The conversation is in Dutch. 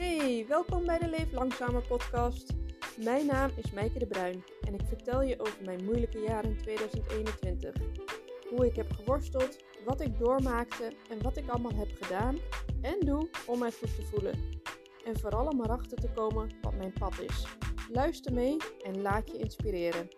Hey, welkom bij de Leef Langzamer podcast. Mijn naam is Meike de Bruin en ik vertel je over mijn moeilijke jaren in 2021. Hoe ik heb geworsteld, wat ik doormaakte en wat ik allemaal heb gedaan en doe om mij goed te voelen. En vooral om erachter te komen wat mijn pad is. Luister mee en laat je inspireren.